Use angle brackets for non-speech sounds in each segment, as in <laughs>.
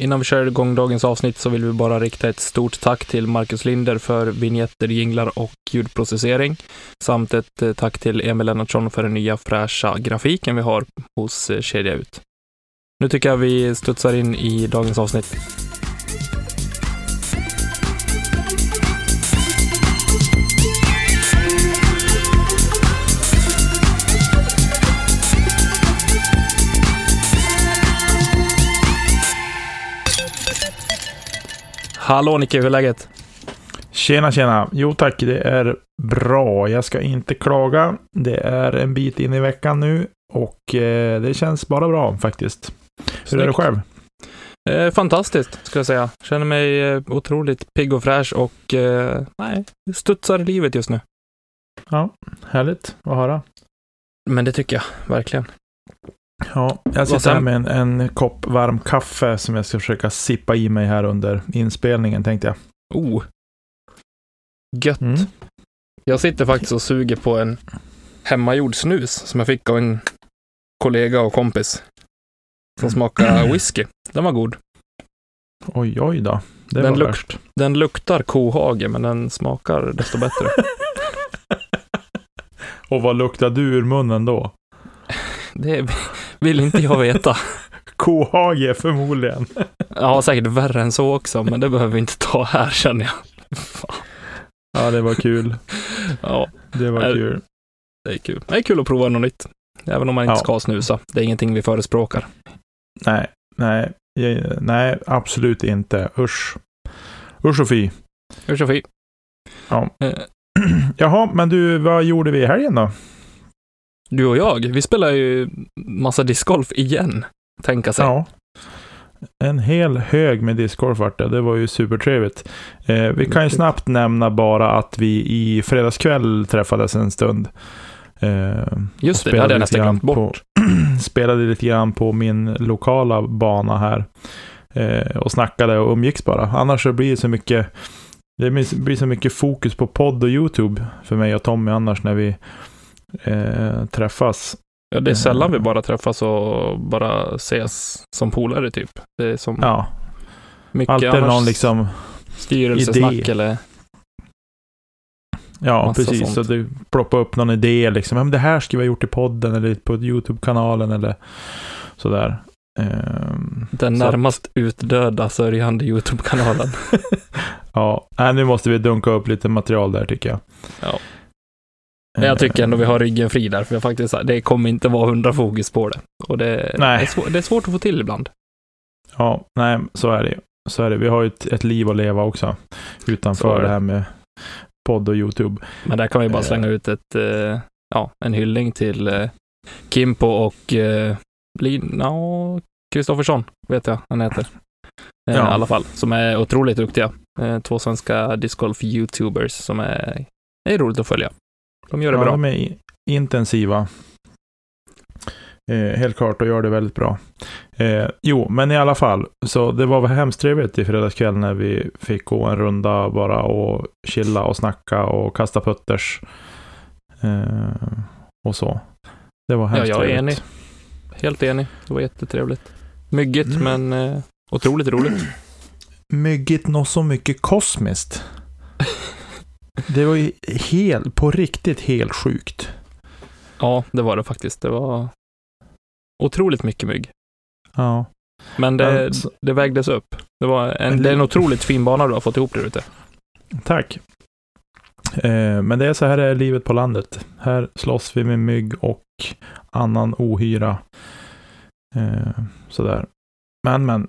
Innan vi kör igång dagens avsnitt så vill vi bara rikta ett stort tack till Marcus Linder för vignetter, jinglar och ljudprocessering. Samt ett eh, tack till Emil Lennartsson för den nya fräscha grafiken vi har hos eh, Kedja Ut. Nu tycker jag vi studsar in i dagens avsnitt. Hallå Nicke, hur är läget? Tjena, tjena. Jo tack, det är bra. Jag ska inte klaga. Det är en bit in i veckan nu och eh, det känns bara bra faktiskt. Hur är det själv? Eh, fantastiskt, skulle jag säga. Känner mig eh, otroligt pigg och fräsch och eh, nej, studsar livet just nu. Ja, härligt att höra. Men det tycker jag, verkligen. Ja, jag sitter här med en, en kopp varm kaffe som jag ska försöka sippa i mig här under inspelningen tänkte jag. Oh. Gött. Mm. Jag sitter faktiskt och suger på en hemmagjord snus som jag fick av en kollega och kompis. Som mm. smakar <clears throat> whisky. Den var god. Oj, oj då. Det den, var luk den luktar kohage, men den smakar desto bättre. <laughs> och vad luktar du ur munnen då? Det vill inte jag veta. <laughs> Kohage förmodligen. Ja, säkert värre än så också, men det behöver vi inte ta här känner jag. <laughs> Ja, det var kul. Ja. Det var kul. Det är kul. Det är kul att prova något nytt. Även om man inte ja. ska snusa. Det är ingenting vi förespråkar. Nej, nej, nej, absolut inte. Usch. Usch och fy. Usch och fy. Ja. Eh. <clears throat> Jaha, men du, vad gjorde vi i helgen då? Du och jag, vi spelar ju massa discgolf igen, tänka sig. Ja. En hel hög med discgolf vart det. Det var ju supertrevligt. Eh, vi kan ju snabbt nämna bara att vi i fredagskväll träffades en stund. Eh, Just det, det hade jag nästan glömt bort. På, <clears throat> spelade lite grann på min lokala bana här. Eh, och snackade och umgicks bara. Annars så blir det så mycket det blir så mycket fokus på podd och YouTube för mig och Tommy annars när vi eh, träffas. Ja, det är sällan vi eh. bara träffas och bara ses som polare typ. Det är som ja. mycket Alltid någon liksom styrelsesnack idé. eller Ja, precis. Så du ploppar upp någon idé liksom. Men det här skulle vi ha gjort i podden eller på YouTube-kanalen eller sådär. Um, Den så närmast att... utdöda sörjande YouTube-kanalen. <laughs> ja, nu måste vi dunka upp lite material där tycker jag. Ja. Men jag tycker ändå vi har ryggen fri där, för jag faktiskt, det kommer inte vara hundra fokus på det. Och det, nej. Är svår, det är svårt att få till ibland. Ja, nej, så är det Så är det. Vi har ju ett, ett liv att leva också, utanför det. det här med podd och YouTube. Men där kan vi bara eh. slänga ut ett, eh, ja, en hyllning till eh, Kimpo och Lina Kristoffersson, vet jag han heter. Ja. I alla fall, som är otroligt duktiga. Två svenska discgolf-youtubers som är, är roligt att följa. De gör det ja, bra. De är intensiva. Eh, helt klart och gör det väldigt bra. Eh, jo, men i alla fall. Så det var hemskt trevligt i fredagskväll när vi fick gå en runda bara och chilla och snacka och kasta putters. Eh, och så. Det var hemskt Ja, jag är trevligt. enig. Helt enig. Det var jättetrevligt. Myggigt, mm. men eh, otroligt roligt. Myggigt något så mycket kosmiskt. <laughs> Det var ju helt, på riktigt helt sjukt. Ja, det var det faktiskt. Det var otroligt mycket mygg. Ja. Men det, alltså, det vägdes upp. Det, var en, det är en otroligt fin bana du har fått ihop där ute. Tack. Eh, men det är så här är livet på landet. Här slåss vi med mygg och annan ohyra. Eh, sådär. Men, men.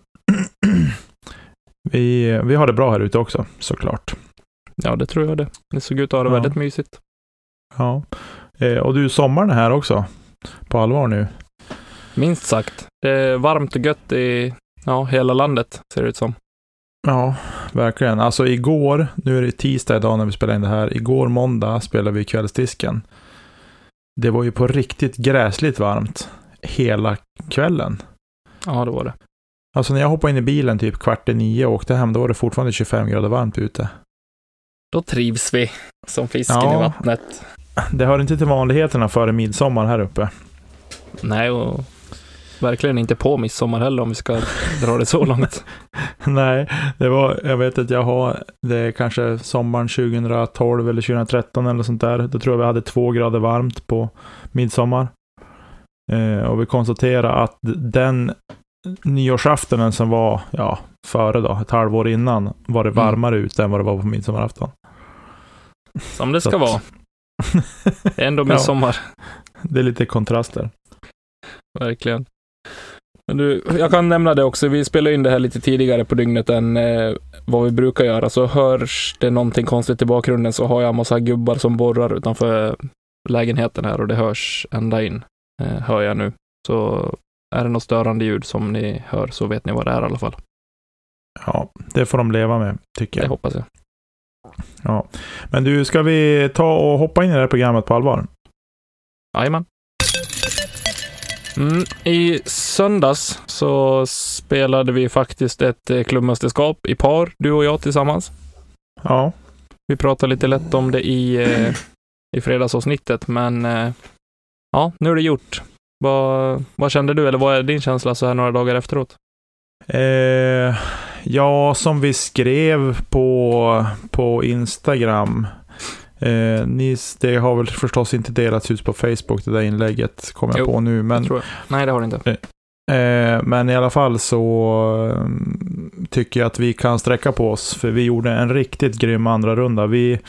<clears throat> vi, vi har det bra här ute också, såklart. Ja, det tror jag det. Det såg ut att ha det ja. väldigt mysigt. Ja. Eh, och du, sommaren är här också. På allvar nu. Minst sagt. Det är varmt och gött i ja, hela landet, ser det ut som. Ja, verkligen. Alltså igår, nu är det tisdag idag när vi spelar in det här. Igår måndag spelade vi kvällsdisken. Det var ju på riktigt gräsligt varmt hela kvällen. Ja, det var det. Alltså när jag hoppade in i bilen typ kvart i nio och åkte hem, då var det fortfarande 25 grader varmt ute. Då trivs vi som fisken ja, i vattnet. Det hör inte till vanligheterna före midsommar här uppe. Nej, och verkligen inte på midsommar heller om vi ska dra det så <laughs> långt. Nej, det var, jag vet att jag har, det är kanske sommaren 2012 eller 2013 eller sånt där. Då tror jag vi hade två grader varmt på midsommar. Eh, och vi konstaterade att den nyårsaftonen som var, ja, före då, ett halvår innan, var det Mm. varmare ute än vad det var på midsommarafton. Som det ska vara. Ändå Ja. midsommar. Det är lite kontraster. Verkligen. Men du, jag kan nämna det också, vi spelar in det här lite tidigare på dygnet än eh, vad vi brukar göra. Så hörs det någonting konstigt i bakgrunden så har jag massa gubbar som borrar utanför lägenheten här och det hörs ända in, eh, hör jag nu. Så är det något störande ljud som ni hör så vet ni vad det är i alla fall. Ja, det får de leva med, tycker Det jag. hoppas jag. Men du, ska vi ta och hoppa in i det här programmet på allvar? Jajamän. Mm, I söndags så spelade vi faktiskt ett eh, klubbmästerskap i par, du och jag tillsammans. Ja. Vi pratade lite lätt om det i, eh, i fredagsavsnittet, men eh, ja, nu är det gjort. Vad, vad kände du, eller vad är din känsla så här några dagar efteråt? Eh, ja, som vi skrev på, på Instagram. Eh, ni, det har väl förstås inte delats ut på Facebook, det där inlägget, kommer jag på nu. Men, Jag tror jag. Nej, det har det inte. eh, men i alla fall så mm, tycker jag att vi kan sträcka på oss, för vi gjorde en riktigt grym andra runda. Vi,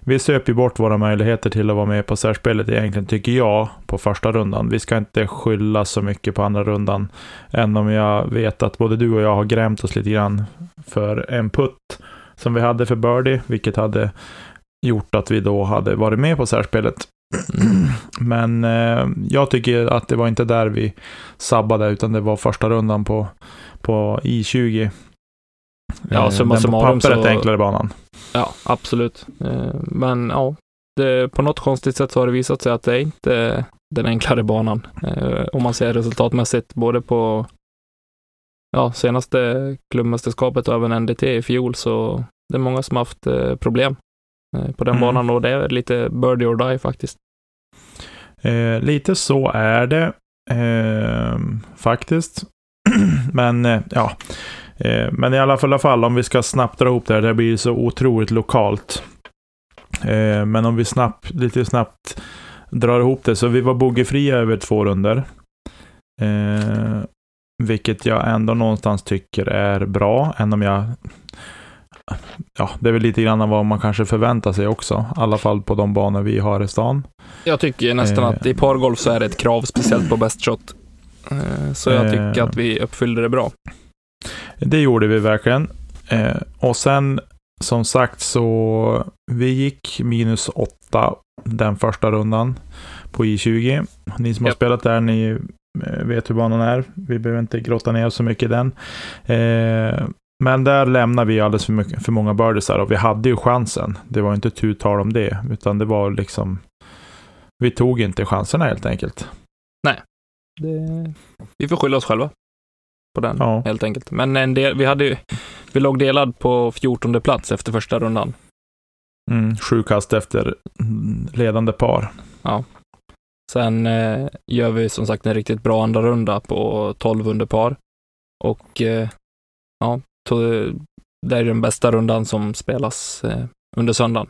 vi söp ju bort våra möjligheter till att vara med på särspelet egentligen, tycker jag, på första rundan. Vi ska inte skylla så mycket på andra rundan, än om jag vet att både du och jag har grämt oss lite grann för en putt som vi hade för birdie, vilket hade gjort att vi då hade varit med på särspelet. <clears throat> Men eh, jag tycker att det var inte där vi sabbade, utan det var första rundan på, på I20. Ja, Eh, summa den på summarum pappret så- enklare banan. Ja, absolut. Eh, Men ja, det, på något konstigt sätt så har det visat sig att det är inte den enklare banan. Eh, Om man ser resultatmässigt, både på ja, senaste klubbmästerskapet och även NDT i fjol, så det är många som haft eh, problem på den Mm. banan och det är lite birdie or die faktiskt. Eh, lite så är det eh, faktiskt. <clears throat> men eh, ja, men i alla fall, i alla fall om vi ska snabbt dra ihop det här, det blir så otroligt lokalt. Eh, men om vi snabbt, lite snabbt drar ihop det, så vi var bogeyfria över två runder. Eh, vilket jag ändå någonstans tycker är bra, än om jag Ja, det är väl lite grann vad man kanske förväntar sig också. I alla fall på de banor vi har i stan. Jag tycker nästan Eh. att i pargolf så är det ett krav, speciellt på best shot. Eh, Så jag tycker Eh. att vi uppfyllde det bra. Det gjorde vi verkligen. Eh, och sen som sagt så vi gick minus åtta den första rundan på I20. Ni som har Japp. spelat där, ni eh, vet hur banan är. Vi behöver inte grotta ner så mycket i den. Eh, men där lämnar vi alldeles för, mycket, för många birdiesar och vi hade ju chansen. Det var inte tu tal om det, utan det var liksom vi tog inte chanserna helt enkelt. Det, vi får skylla oss själva på den, Ja. helt enkelt. Men en del, vi, hade vi låg delad på 14 plats efter första rundan. Mm, sju kast efter ledande par. Sen eh, gör vi som sagt en riktigt bra andra runda på 12 under par. Och eh, ja, to, det är den bästa rundan som spelas eh, under söndagen.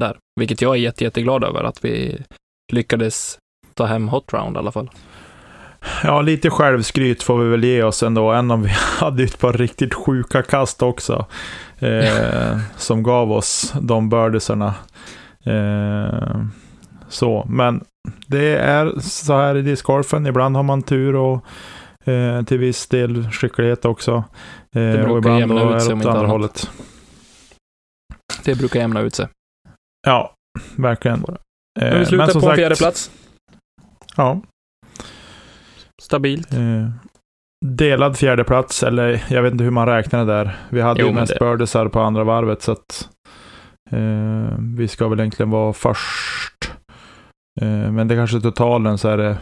Där. Vilket jag är jätte, jätteglad över att vi lyckades ta hem hot round i alla fall. Ja, lite självskryt får vi väl ge oss ändå, än om vi <laughs> hade ett par riktigt sjuka kast också. Eh, <laughs> som gav oss de birdiesarna. Eh, så, men det är så här i discgolfen. Ibland har man tur och eh, till viss del skicklighet också. Eh, brukar jämna ut sig om det inte andra annat. hållet. Det brukar jämna ut sig. Ja, verkligen. Men Eh, vi slutar på en fjärde plats. Ja, Stabilt. Eh, delad fjärdeplats, eller jag vet inte hur man räknar det där. Vi hade Jo, ju mest det- birdiesar på andra varvet, så att eh, vi ska väl egentligen vara först. Eh, men det kanske totalen så är det,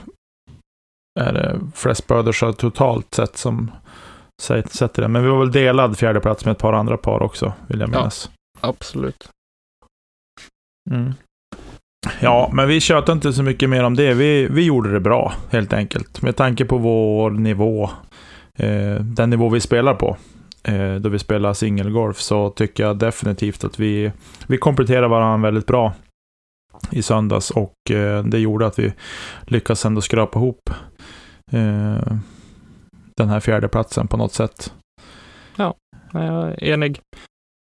är det flest birdiesar totalt sett som sä- sätter det. Men vi var väl delad fjärdeplats med ett par andra par också, vill jag Ja. minnas. Absolut. Mm. Ja, men vi tjatar inte så mycket mer om det. Vi, vi gjorde det bra, helt enkelt. Med tanke på vår nivå, eh, den nivå vi spelar på, eh, då vi spelar singelgolf, så tycker jag definitivt att vi, vi kompletterar varandra väldigt bra i söndags och eh, det gjorde att vi lyckades ändå skrapa ihop eh, den här fjärdeplatsen på något sätt. Ja, jag är enig.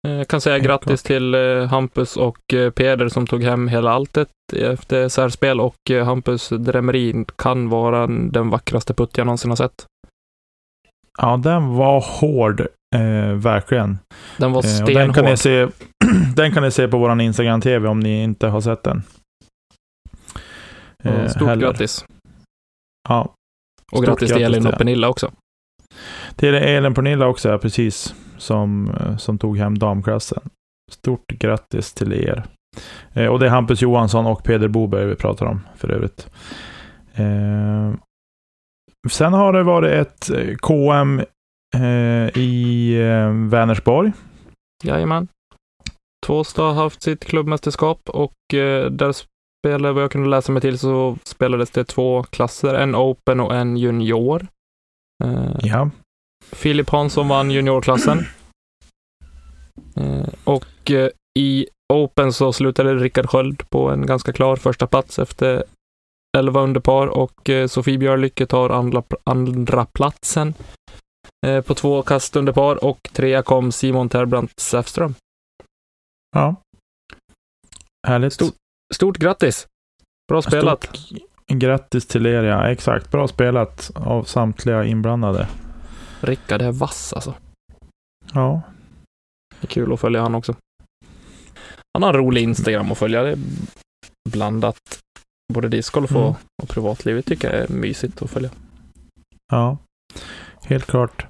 Jag eh, kan säga grattis till eh, Hampus och eh, Peder som tog hem hela alltet efter särspel och Hampus Dremerin kan vara den vackraste putt jag någonsin har sett. Ja, den var hård, eh, verkligen. Den var stenhård. den, kan ni se, <clears throat> den kan ni se på vår Instagram-tv om ni inte har sett den. Eh, Stort heller. grattis. Ja. Och grattis till Elin och Pernilla också. Till Elin och Pernilla också, ja, precis som, eh, som tog hem damklassen. Stort grattis till er. Eh, och det är Hampus Johansson och Peder Boberg vi pratar om för övrigt. Eh, sen har det varit ett eh, KM eh, i eh, Vänersborg. Jajamän. Tvåstad har haft sitt klubbmästerskap och eh, där spelade, vad jag kunde läsa mig till, så spelades det två klasser, en Open och en Junior. Ja. Filip Hansson vann juniorklassen. Eh, och eh, i Open så slutade Rickard Sköld på en ganska klar första plats efter 11 under par och eh, Sofie Björlycke tar andra, andra platsen på två kast under par och trea kom Simon Terbrandt Säfström. Ja. Härligt. Stort, stort grattis! Bra spelat. Stort grattis till er, ja. Exakt. Bra spelat av samtliga inblandade. Rickard är vass alltså. Ja. Det är kul att följa han också. Han har en rolig Instagram att följa. Det är blandat. Både discgolf och, mm. och privatlivet tycker jag är mysigt att följa. Ja, helt klart.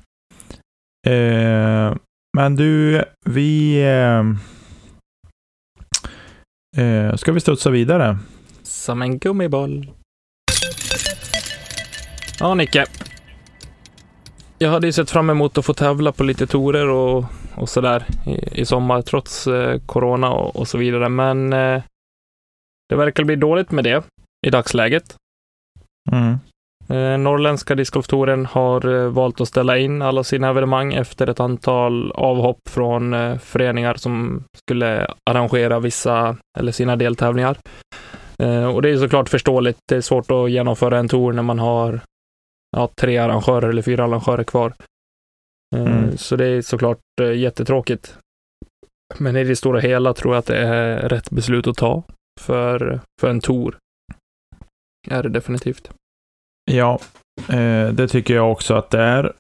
Eh, men du, vi... Eh, eh, ska vi studsa vidare? Som en gummiboll. Ja, Nicke jag hade ju sett fram emot att få tävla på lite torer och, och sådär i, i sommar, trots eh, corona och, och, så vidare. Men eh, det verkar bli dåligt med det i dagsläget. Mm. Eh, Norrländska discgolftouren har eh, valt att ställa in alla sina evenemang efter ett antal avhopp från eh, föreningar som skulle arrangera vissa eller sina deltävlingar. Eh, och det är såklart förståeligt. Det är svårt att genomföra en tour när man har ja, tre arrangörer eller fyra arrangörer kvar. Eh, mm. Så det är såklart eh, jättetråkigt. Men i det stora hela tror jag att det är rätt beslut att ta för, för en tour. Är det definitivt. Ja, eh, det tycker jag också att det är.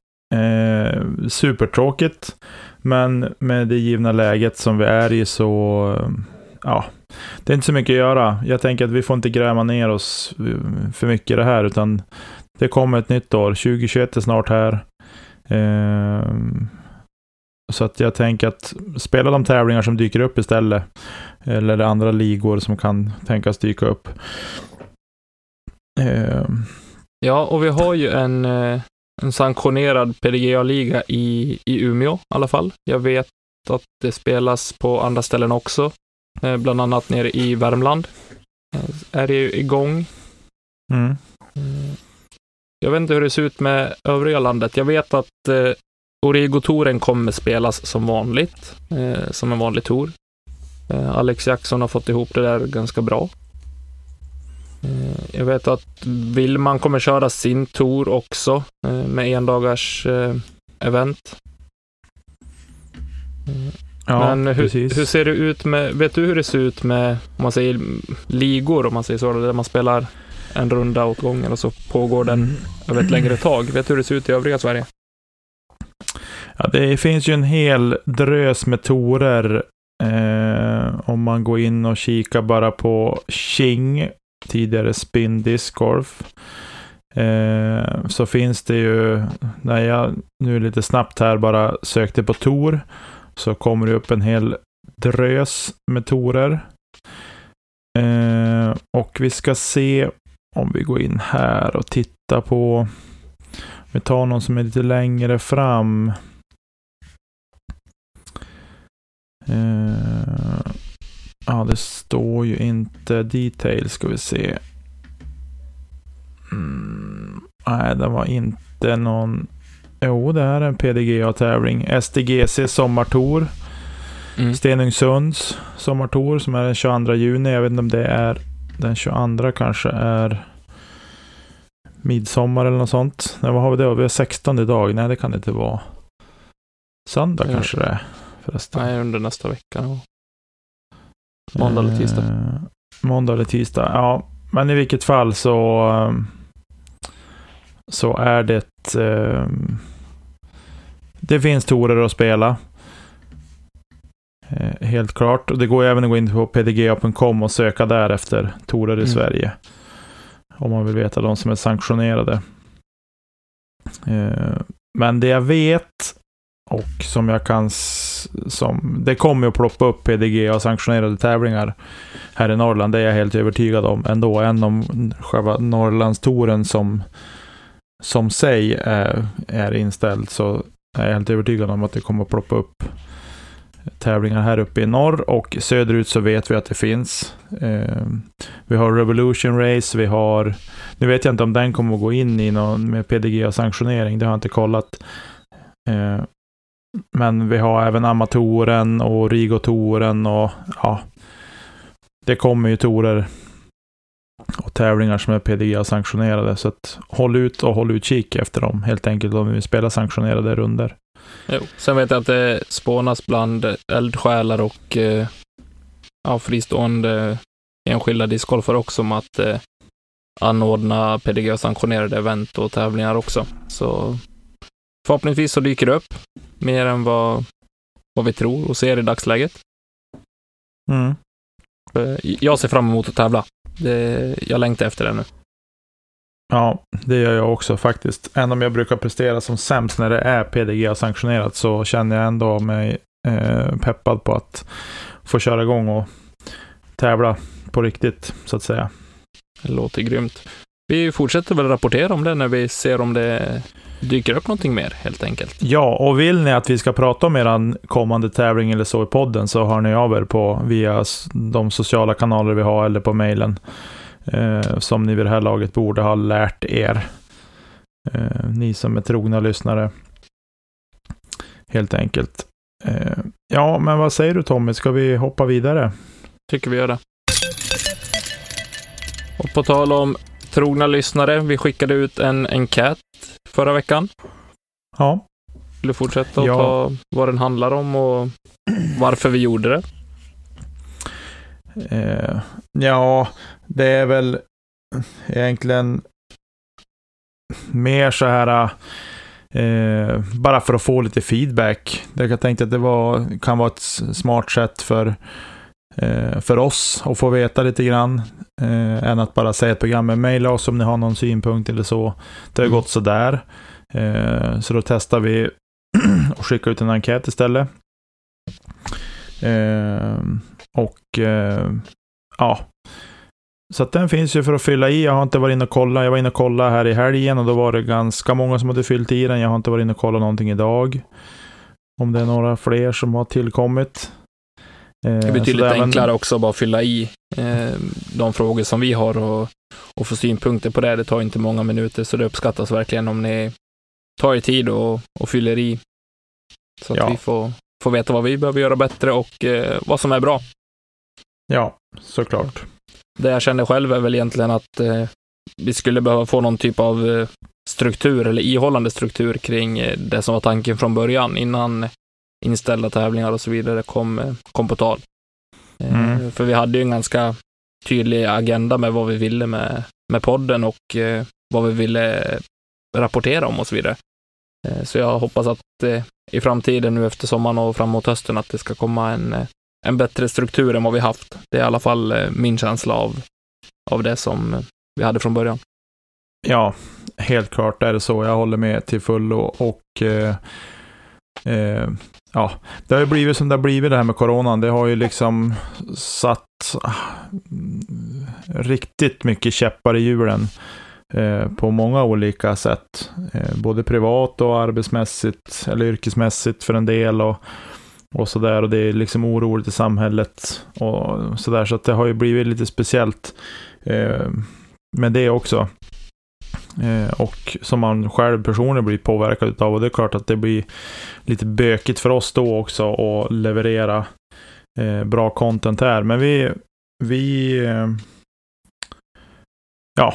Supertråkigt. Men med det givna läget som vi är i så, ja, det är inte så mycket att göra. Jag tänker att vi får inte gräma ner oss för mycket i det här, utan det kommer ett nytt år. 2021 är snart här. Eh, så att jag tänker att spela de tävlingar som dyker upp istället. Eller andra ligor som kan tänkas dyka upp. Eh. Ja, och vi har ju en, eh, en sanktionerad PDGA-liga i, i Umeå i alla fall. Jag vet att det spelas på andra ställen också. Eh, bland annat nere i Värmland. Eh, är det ju igång. Mm. Jag vet inte hur det ser ut med övriga landet. Jag vet att eh, Origo-touren kommer spelas som vanligt, eh, som en vanlig tour. Eh, Alex Jackson har fått ihop det där ganska bra. Eh, jag vet att Willman kommer köra sin tour också eh, med endagars eh, event. Ja, Men hur, hur, ser det ut med, vet du hur det ser ut med, om man säger ligor, om man säger så, där man spelar en runda åt gången och så pågår den mm. över ett längre tag. Vet du hur det ser ut i övriga Sverige? Ja, det finns ju en hel drös med torer. Eh, om man går in och kikar bara på King, tidigare Spin Disc Golf. Eh, så finns det ju, när jag nu lite snabbt här bara sökte på Tor, så kommer det upp en hel drös med torer. Eh, och vi ska se om vi går in här och tittar på, vi tar någon som är lite längre fram. Uh, Ja, det står ju inte details, ska vi se. Mm, nej, det var inte någon... Jo, det här är en PDGA-tävling. SDGC Sommartour. Mm. Stenungsunds Sommartour som är den 22 juni. Jag vet inte om det är den 22 kanske är midsommar eller något sånt. Nej, vad har vi då? Vi har 16 idag. Nej, det kan det inte vara. Söndag mm. kanske det är förresten. Nej, under nästa vecka. Måndag eller tisdag. Eh, måndag eller tisdag, ja. Men i vilket fall så, ehm, så är det... Eh, det finns torer att spela. Eh, helt klart. Och det går även att gå in på pdga.com och söka där efter torer i mm. Sverige. Om man vill veta de som är sanktionerade. Eh, men det jag vet och som jag kan... Som, det kommer att ploppa upp PDG och sanktionerade tävlingar här i Norrland. Det är jag helt övertygad om ändå. Än om själva Norrlandstouren som, som sig är, är inställd så är jag helt övertygad om att det kommer att ploppa upp tävlingar här uppe i norr och söderut så vet vi att det finns. Eh, vi har Revolution Race, vi har... Nu vet jag inte om den kommer att gå in i någon med PDGA-sanktionering, det har jag inte kollat. Eh, men vi har även Amatoren och Rigotoren och ja, det kommer ju torer och tävlingar som är PDGA-sanktionerade. Så att håll ut och håll utkik efter dem helt enkelt om vi spelar sanktionerade runder. Jo. Sen vet jag att det spånas bland eldsjälar och eh, ja, fristående enskilda discgolfare också om att eh, anordna PDGA-sanktionerade event och tävlingar också. Så förhoppningsvis så dyker det upp mer än vad, vad vi tror och ser i dagsläget. Mm. Eh, jag ser fram emot att tävla. Det, jag längtar efter det nu. Ja, det gör jag också faktiskt. Även om jag brukar prestera som sämst när det är PDGA-sanktionerat så känner jag ändå mig eh, peppad på att få köra igång och tävla på riktigt, så att säga. Det låter grymt. Vi fortsätter väl rapportera om det när vi ser om det dyker upp någonting mer helt enkelt. Ja, och vill ni att vi ska prata om er kommande tävling eller så i podden så hör ni av er på via de sociala kanaler vi har eller på mejlen. Eh, som ni vid det här laget borde ha lärt er. Eh, ni som är trogna lyssnare. Helt enkelt. Eh, ja, men vad säger du Tommy? Ska vi hoppa vidare? Tycker vi gör det. Och på tal om trogna lyssnare, vi skickade ut en enkät förra veckan. Ja. Vill du fortsätta och ja. ta vad den handlar om och varför vi gjorde det? Eh, ja, det är väl egentligen mer så här eh, bara för att få lite feedback. Jag tänkte att det var, kan vara ett smart sätt för, eh, för oss att få veta lite grann. Eh, än att bara säga ett program. Men mejla oss om ni har någon synpunkt eller så. Det har mm. gått sådär. Eh, så då testar vi <clears throat> och skickar ut en enkät istället. Och eh, ja, så att den finns ju för att fylla i. Jag har inte varit inne och kollat. Jag var inne och kollade här i helgen och då var det ganska många som hade fyllt i den. Jag har inte varit inne och kollat någonting idag. Om det är några fler som har tillkommit. Eh, det är betydligt enklare också att bara fylla i eh, de frågor som vi har och, och få synpunkter på det. Det tar inte många minuter, så det uppskattas verkligen om ni tar er tid och, och fyller i. Så att ja. vi får, får veta vad vi behöver göra bättre och eh, vad som är bra. Ja, såklart. Det jag känner själv är väl egentligen att eh, vi skulle behöva få någon typ av eh, struktur eller ihållande struktur kring eh, det som var tanken från början innan inställda tävlingar och så vidare kom, eh, kom på tal. Eh, mm. För vi hade ju en ganska tydlig agenda med vad vi ville med, med podden och eh, vad vi ville rapportera om och så vidare. Så jag hoppas att i framtiden nu efter sommaren och framåt hösten att det ska komma en en bättre struktur än vad vi haft. Det är i alla fall eh, min känsla av, av det som eh, vi hade från början. Ja, helt klart är det så. Jag håller med till fullo och eh, eh, ja, det har ju blivit som det har blivit det här med coronan. Det har ju liksom satt ah, riktigt mycket käppar i hjulen eh, på många olika sätt. Eh, både privat och arbetsmässigt eller yrkesmässigt för en del. Och och sådär. Och det är liksom oroligt i samhället och sådär. Så att det har ju blivit lite speciellt eh, med det också. Eh, och som man själv personligen blir påverkad av. Och det är klart att det blir lite bökigt för oss då också att leverera eh, bra content här. Men vi, vi eh, ja,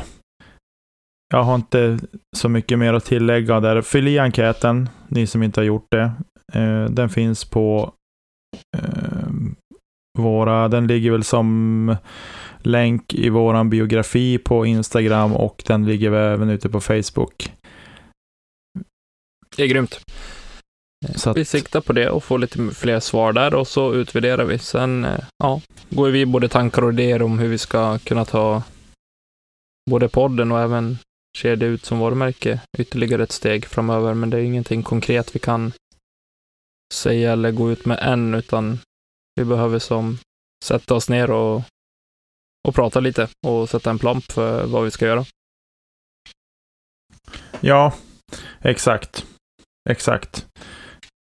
jag har inte så mycket mer att tillägga där. Fyll i enkäten, ni som inte har gjort det. Eh, den finns på eh, våra, den ligger väl som länk i våran biografi på Instagram och den ligger även ute på Facebook. Det är grymt. Så att... Vi siktar på det och får lite fler svar där och så utvärderar vi. Sen eh, ja, går vi både tankar och idéer om hur vi ska kunna ta både podden och även ser det ut som varumärke ytterligare ett steg framöver. Men det är ingenting konkret vi kan säga eller gå ut med än, utan vi behöver som sätta oss ner och, och prata lite och sätta en plan för vad vi ska göra. Ja, exakt. Exakt.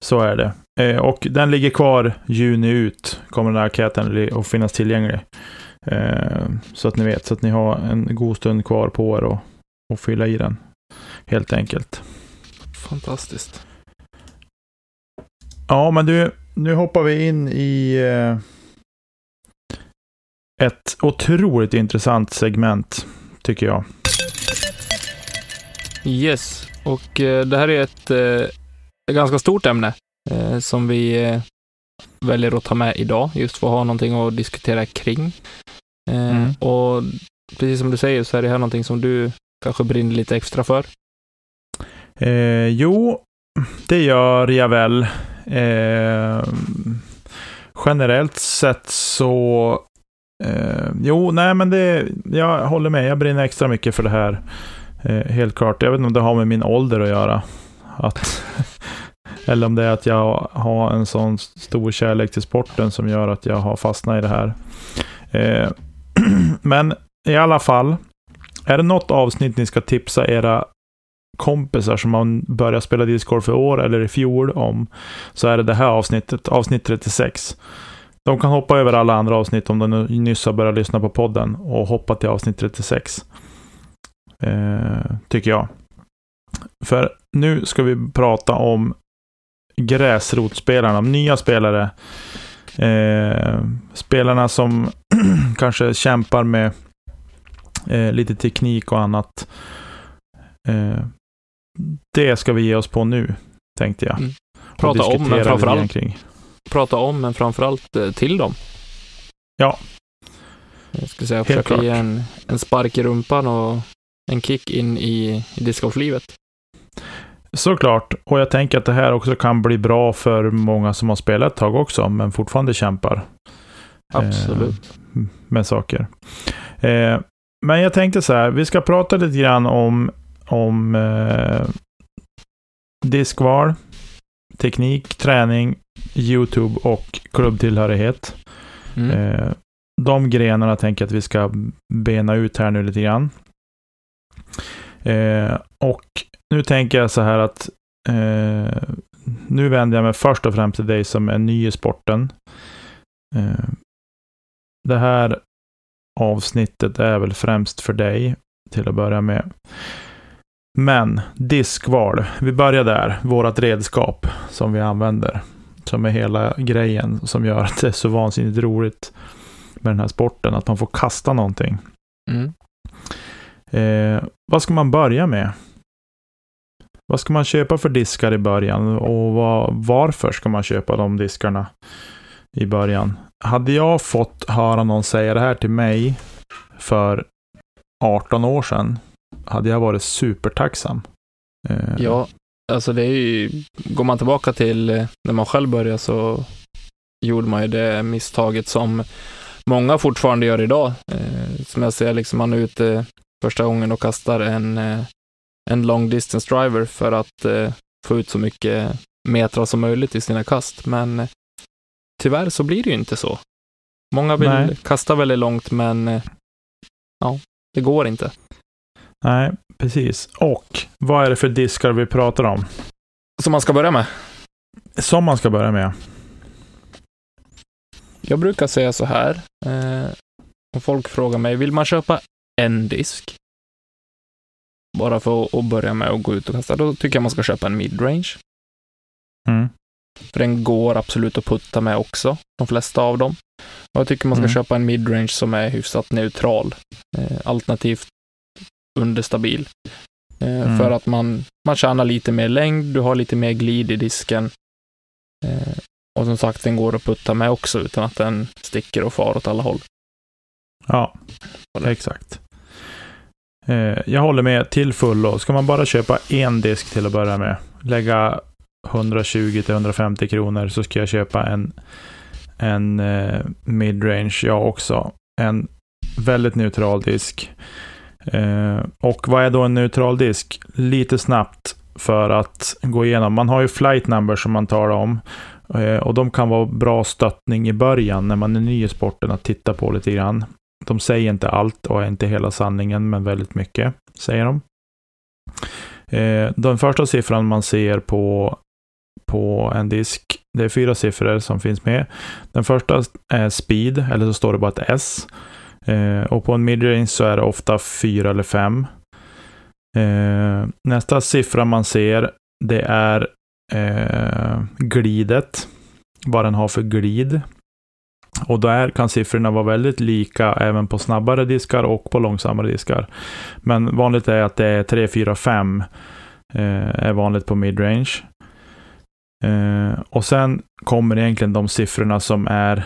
Så är det. Eh, och den ligger kvar juni ut, kommer den här enkäten att finnas tillgänglig. Eh, så att ni vet, så att ni har en god stund kvar på er att fylla i den. Helt enkelt. Fantastiskt. Ja, men du, nu hoppar vi in i eh, ett otroligt intressant segment, tycker jag. Yes, och eh, det här är ett, ett ganska stort ämne som vi väljer att ta med idag, just för att ha någonting att diskutera kring. Mm. Och precis som du säger så är det här någonting som du kanske brinner lite extra för. Eh, jo, det gör jag väl. Eh, generellt sett så... Eh, jo, nej men det... Jag håller med. Jag brinner extra mycket för det här. Eh, helt klart. Jag vet inte om det har med min ålder att göra. Att, <laughs> eller om det är att jag har en sån stor kärlek till sporten som gör att jag har fastnat i det här. Eh, <clears throat> men i alla fall. Är det något avsnitt ni ska tipsa era kompisar som man började spela discgolf för år eller i fjol om, så är det det här avsnittet, avsnitt 36. De kan hoppa över alla andra avsnitt om de nyss har börjat lyssna på podden och hoppa till avsnitt 36. Eh, tycker jag. För nu ska vi prata om gräsrotspelarna, nya spelare. Eh, spelarna som <clears throat> kanske kämpar med eh, lite teknik och annat. Eh, det ska vi ge oss på nu, tänkte jag. Mm. Prata om, men framförallt prata om, men framförallt eh, till dem. Ja. Jag ska säga, försöka ge en, en spark i rumpan och en kick in i, i discgolflivet. Såklart, och jag tänker att det här också kan bli bra för många som har spelat ett tag också, men fortfarande kämpar. Absolut. Eh, med saker. Eh, men jag tänkte så här, vi ska prata lite grann om, om eh, diskval, teknik, träning, YouTube och klubbtillhörighet. Mm. Eh, de grenarna tänker jag att vi ska bena ut här nu lite grann. Eh, och nu tänker jag så här att eh, nu vänder jag mig först och främst till dig som är ny i sporten. Eh, det här avsnittet är väl främst för dig till att börja med. Men diskval, vi börjar där. Vårat redskap som vi använder. Som är hela grejen som gör att det är så vansinnigt roligt med den här sporten. Att man får kasta någonting. Mm. Eh, vad ska man börja med? Vad ska man köpa för diskar i början och vad, varför ska man köpa de diskarna i början? Hade jag fått höra någon säga det här till mig för 18 år sedan hade jag varit supertacksam. Eh, ja, alltså det är ju, går man tillbaka till eh, när man själv började så gjorde man ju det misstaget som många fortfarande gör idag. Eh, som jag ser, liksom man är ute första gången och kastar en, en long distance driver för att få ut så mycket metrar som möjligt i sina kast. Men tyvärr så blir det ju inte så. Många vill Nej. kasta väldigt långt, men ja, det går inte. Nej, precis. Och vad är det för diskar vi pratar om? Som man ska börja med? Som man ska börja med. jag brukar säga så här. Eh, om folk frågar mig, vill man köpa en disk? Bara för att börja med att gå ut och kasta, då tycker jag man ska köpa en midrange. Mm. För den går absolut att putta med också, de flesta av dem. Och jag tycker man ska Mm. köpa en midrange som är hyfsat neutral, eh, alternativt understabil. Eh, Mm. För att man, man tjänar lite mer längd, du har lite mer glid i disken. Eh, och som sagt, den går att putta med också utan att den sticker och far åt alla håll. Ja, exakt. Eh, jag håller med till fullo. Ska man bara köpa en disk till att börja med, lägga 120-150 kronor, så ska jag köpa en, en eh, midrange jag också. En väldigt neutral disk. Eh, och vad är då en neutral disk? Lite snabbt för att gå igenom. Man har ju flight numbers som man talar om. Eh, och de kan vara bra stöttning i början när man är ny i sporten att titta på lite grann. De säger inte allt och är inte hela sanningen, men väldigt mycket säger de. Eh, den första siffran man ser på, på en disk, det är fyra siffror som finns med. Den första är speed, eller så står det bara ett S. Eh, och på en midrange så är det ofta fyra eller fem. Eh, nästa siffra man ser, det är eh, glidet. Vad den har för glid. Och där kan siffrorna vara väldigt lika även på snabbare diskar och på långsammare diskar. Men vanligt är att det är 3, 4, 5 eh, är vanligt på midrange. Eh, och sen kommer egentligen de siffrorna som är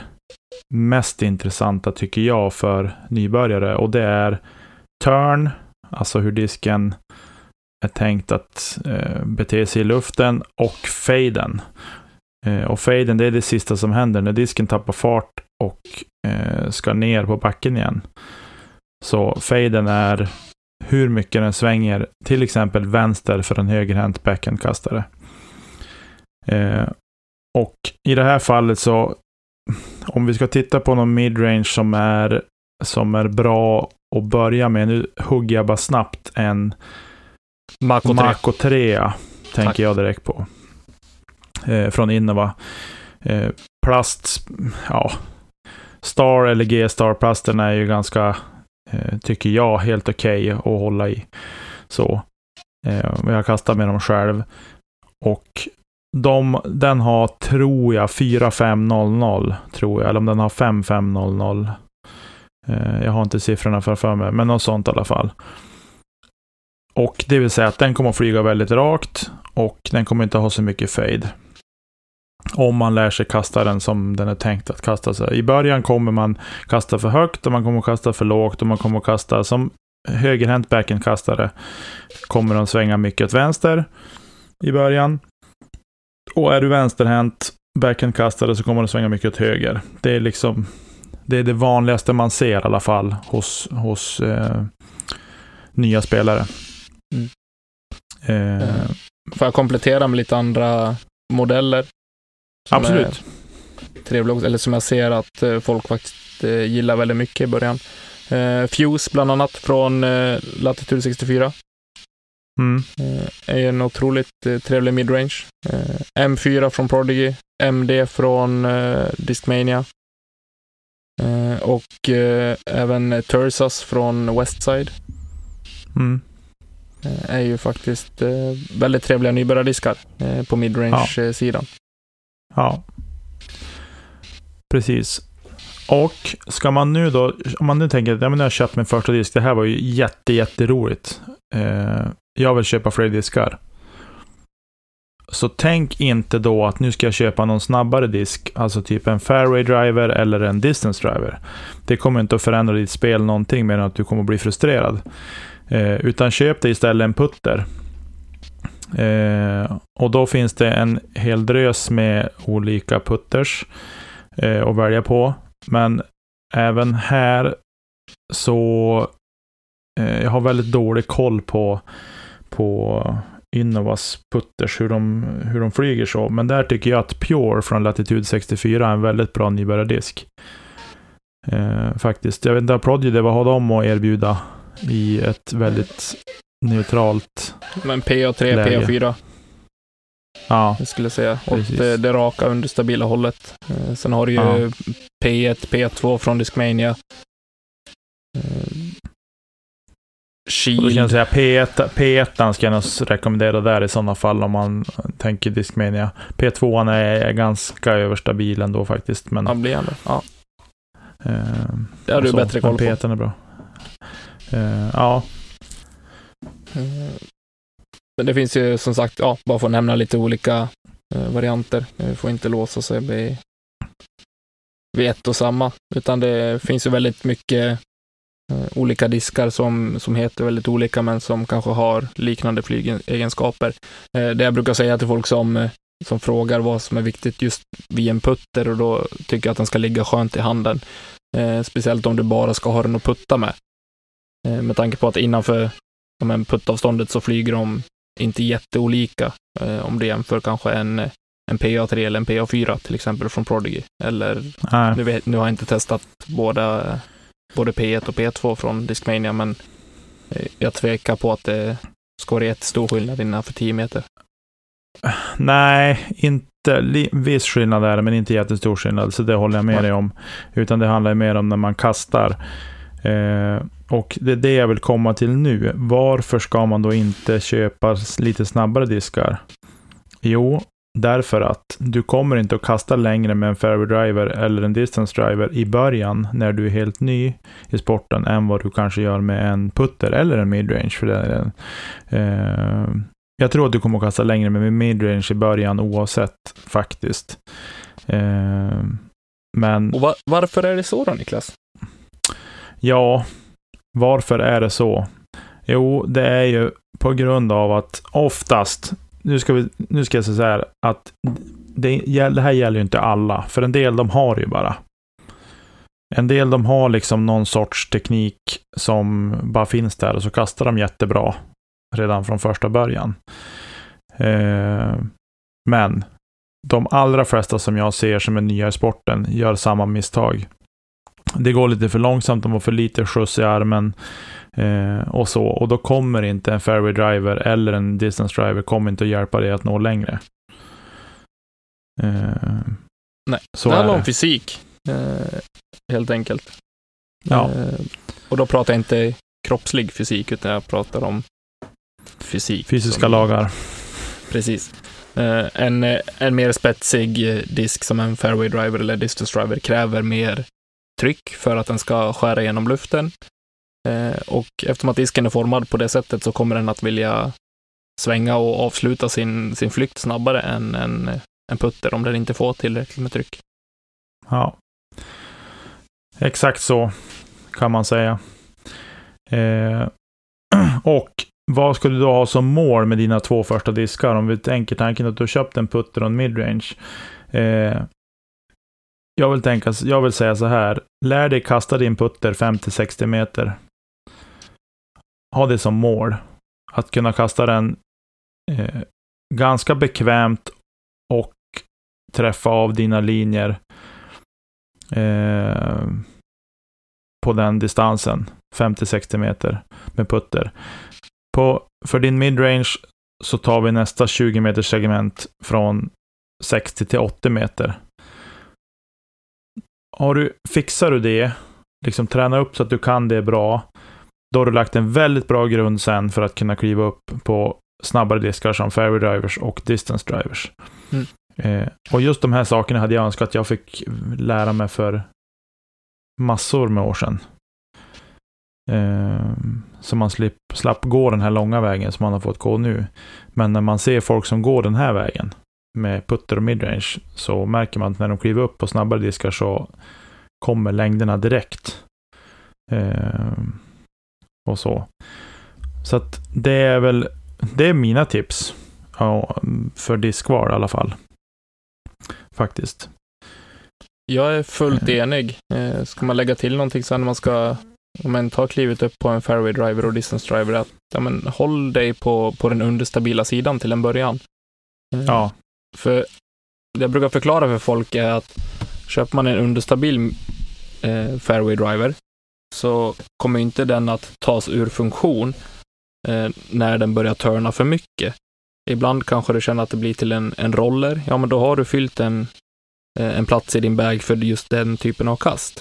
mest intressanta tycker jag för nybörjare och det är turn, alltså hur disken är tänkt att eh, bete sig i luften och faden. Eh, och faden, det är det sista som händer när disken tappar fart och eh, ska ner på backen igen. Så faden är hur mycket den svänger, till exempel vänster för en högerhänt backhandkastare. Eh, och i det här fallet så, om vi ska titta på någon midrange som är, som är bra att börja med, nu hugger jag bara snabbt en Mako 3. Mako 3 tänker Tack. jag direkt på. Eh, från Innova. Eh, plast, ja. Star eller G-Star-plasten är ju ganska, eh, tycker jag, helt okej att hålla i. Så. Eh, jag kastar med dem själv. Och de, den har, tror jag, 4500, tror jag. Eller om den har 5500. Eh, jag har inte siffrorna framför mig, men något sånt i alla fall. Och det vill säga att den kommer att flyga väldigt rakt och den kommer inte ha så mycket fade. Om man lär sig kasta den som den är tänkt att kasta sig. I början kommer man kasta för högt och man kommer att kasta för lågt och man kommer att kasta som högerhänt backhandkastare. Kommer de svänga mycket åt vänster i början. Och är du vänsterhänt backhandkastare så kommer de svänga mycket åt höger. Det är liksom det är det vanligaste man ser i alla fall hos, hos eh, nya spelare. Mm. Eh, Får jag komplettera med lite andra modeller? absolut. också, eller som jag ser att eh, folk faktiskt eh, gillar väldigt mycket i början. Eh, Fuse bland annat från eh, Latitude 64. Mm. Eh, är en otroligt eh, trevlig midrange. Eh, M4 från Prodigy, MD från eh, Discmania. Och även Tursas från Westside Mm. är ju faktiskt väldigt trevliga nybörjardiskar på midrange-sidan. Ja. Precis. Och ska man nu då, om man nu tänker att ja, men jag har köpt min första disk, det här var ju jätte, jätteroligt. Eh, jag vill köpa fler diskar. Så tänk inte då att nu ska jag köpa någon snabbare disk, alltså typ en fairway driver eller en distance driver. Det kommer inte att förändra ditt spel någonting mer än att du kommer att bli frustrerad. Eh, utan köp dig istället en putter. Eh, och då finns det en hel drös med olika putters eh, att välja på. Men även här så eh, jag har väldigt dålig koll på, på Innovas putters, hur de, hur de flyger så. Men där tycker jag att Pure från Latitude 64 är en väldigt bra nybörjardisk. Eh, faktiskt. Jag vet inte, Prodigy, vad har de att erbjuda i ett väldigt neutralt Men PA3, Läge. PA4. Ja, jag skulle säga. Och det, det raka understabila hållet. Eh, sen har du ju Ja. P1, P2 från Discmania. Eh, och då jag Shield. säga P1, P1 ska jag nog rekommendera där i sådana fall om man tänker Discmania. P2 är, ganska överstabil ändå faktiskt. Men, Ja, blir ändå. Ja, eh, det har du så. bättre koll på. P1 är bra. Eh, ja, Men det finns ju som sagt, ja, bara för att nämna lite olika eh, varianter. Eh, får inte låsa sig vid, vid ett och samma, utan det finns ju väldigt mycket olika diskar som, som heter väldigt olika, men som kanske har liknande flygegenskaper. Eh, det jag brukar säga till folk som, eh, som frågar vad som är viktigt just vid en putter, och då tycker jag att den ska ligga skönt i handen. Eh, speciellt om du bara ska ha den att putta med. Eh, med tanke på att innanför men puttavståndet så flyger de inte jätteolika eh, om du jämför kanske en, en PA3 eller en PA4 till exempel från Prodigy. Eller, nu, vet, nu har jag inte testat båda, både P1 och P2 från Discmania, men eh, jag tvekar på att det ska vara jättestor skillnad innanför 10 meter. Nej, inte viss skillnad är det, men inte jättestor skillnad. Så det håller jag med Nej. dig om. Utan det handlar mer om när man kastar. Eh, och det är det jag vill komma till nu. Varför ska man då inte köpa lite snabbare diskar? Jo, därför att du kommer inte att kasta längre med en fairway driver eller en distance driver i början när du är helt ny i sporten än vad du kanske gör med en putter eller en midrange för den. Eh, jag tror att du kommer att kasta längre med midrange i början oavsett faktiskt. Eh, men Och va, varför är det så då, Niklas? ja, varför är det så? Jo, det är ju på grund av att oftast, nu ska, vi, nu ska jag säga så här, att det, det här gäller ju inte alla, för en del de har ju bara. En del de har liksom någon sorts teknik som bara finns där och så kastar de jättebra redan från första början. Eh, men de allra flesta som jag ser som är nya i sporten gör samma misstag. Det går lite för långsamt, de har för lite skjuts i armen eh, och så. Och då kommer inte en fairway driver eller en distance driver kommer inte att hjälpa dig att nå längre. Eh, Nej, så det handlar om fysik, eh, helt enkelt. Ja. Eh, och då pratar jag inte kroppslig fysik, utan jag pratar om fysik. Fysiska som- lagar. Precis. Eh, en, en mer spetsig disk som en fairway driver eller distance driver kräver mer tryck för att den ska skära igenom luften. Eh, och eftersom att disken är formad på det sättet så kommer den att vilja svänga och avsluta sin, sin flykt snabbare än en, en putter om den inte får tillräckligt med tryck. Ja. Exakt så kan man säga. Eh, <clears throat> och vad skulle du då ha som mål med dina två första diskar? Om vi tänker tanken att du har köpt en putter och en midrange. Eh, jag, vill tänka, jag vill säga så här. Lär dig kasta din putter 50-60 meter. Ha det som mål. Att kunna kasta den eh, ganska bekvämt och träffa av dina linjer eh, på den distansen, 50-60 meter med putter. På, för din midrange så tar vi nästa 20 meters segment från 60 till 80 meter. Har du, fixar du det, liksom tränar upp så att du kan det bra, då har du lagt en väldigt bra grund sen för att kunna kliva upp på snabbare diskar som fairway drivers och distance drivers. Mm. Eh, och just de här sakerna hade jag önskat att jag fick lära mig för massor med år sedan. Eh, så man slip, slapp gå den här långa vägen som man har fått gå nu. Men när man ser folk som går den här vägen med putter och midrange så märker man att när de kliver upp på snabbare diskar så kommer längderna direkt. Eh, och så. Så att det är väl, det är mina tips. Ja, för diskval i alla fall. Faktiskt. Jag är fullt Mm. enig. Eh, ska man lägga till någonting sen när man ska om man tar klivet upp på en fairway driver och distance driver, att ja, men, håll dig på, på den understabila sidan till en början. Eh, Ja, För det jag brukar förklara för folk är att köper man en understabil eh, fairway driver så kommer inte den att tas ur funktion eh, när den börjar törna för mycket. Ibland kanske du känner att det blir till en, en roller. Ja, men då har du fyllt en, eh, en plats i din bag för just den typen av kast.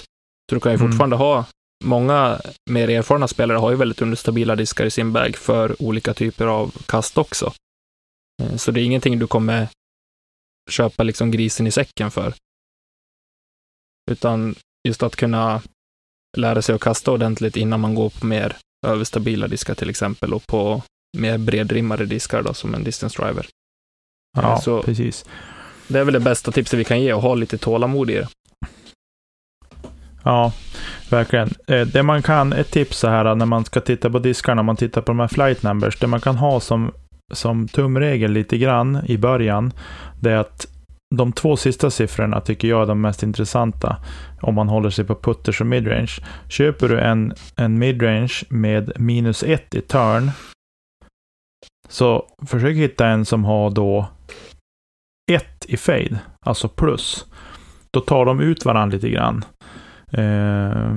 Så du kan ju Mm. fortfarande ha, många mer erfarna spelare har ju väldigt understabila diskar i sin bag för olika typer av kast också. Eh, Så det är ingenting du kommer köpa liksom grisen i säcken för. Utan just att kunna lära sig att kasta ordentligt innan man går på mer överstabila diskar till exempel och på mer bredrimmade diskar då, som en distance driver. Ja, Så- precis. Det är väl det bästa tipset vi kan ge, att ha lite tålamod i det. Ja, verkligen. Eh, Det man kan, ett tips så här när man ska titta på diskarna, man tittar på de här flight numbers, det man kan ha som, som tumregel lite grann i början, det är att de två sista siffrorna tycker jag är de mest intressanta om man håller sig på putters och midrange. Köper du en, en midrange med minus ett i turn, så försök hitta en som har då ett i fade, alltså plus. Då tar de ut varandra lite grann. Eh,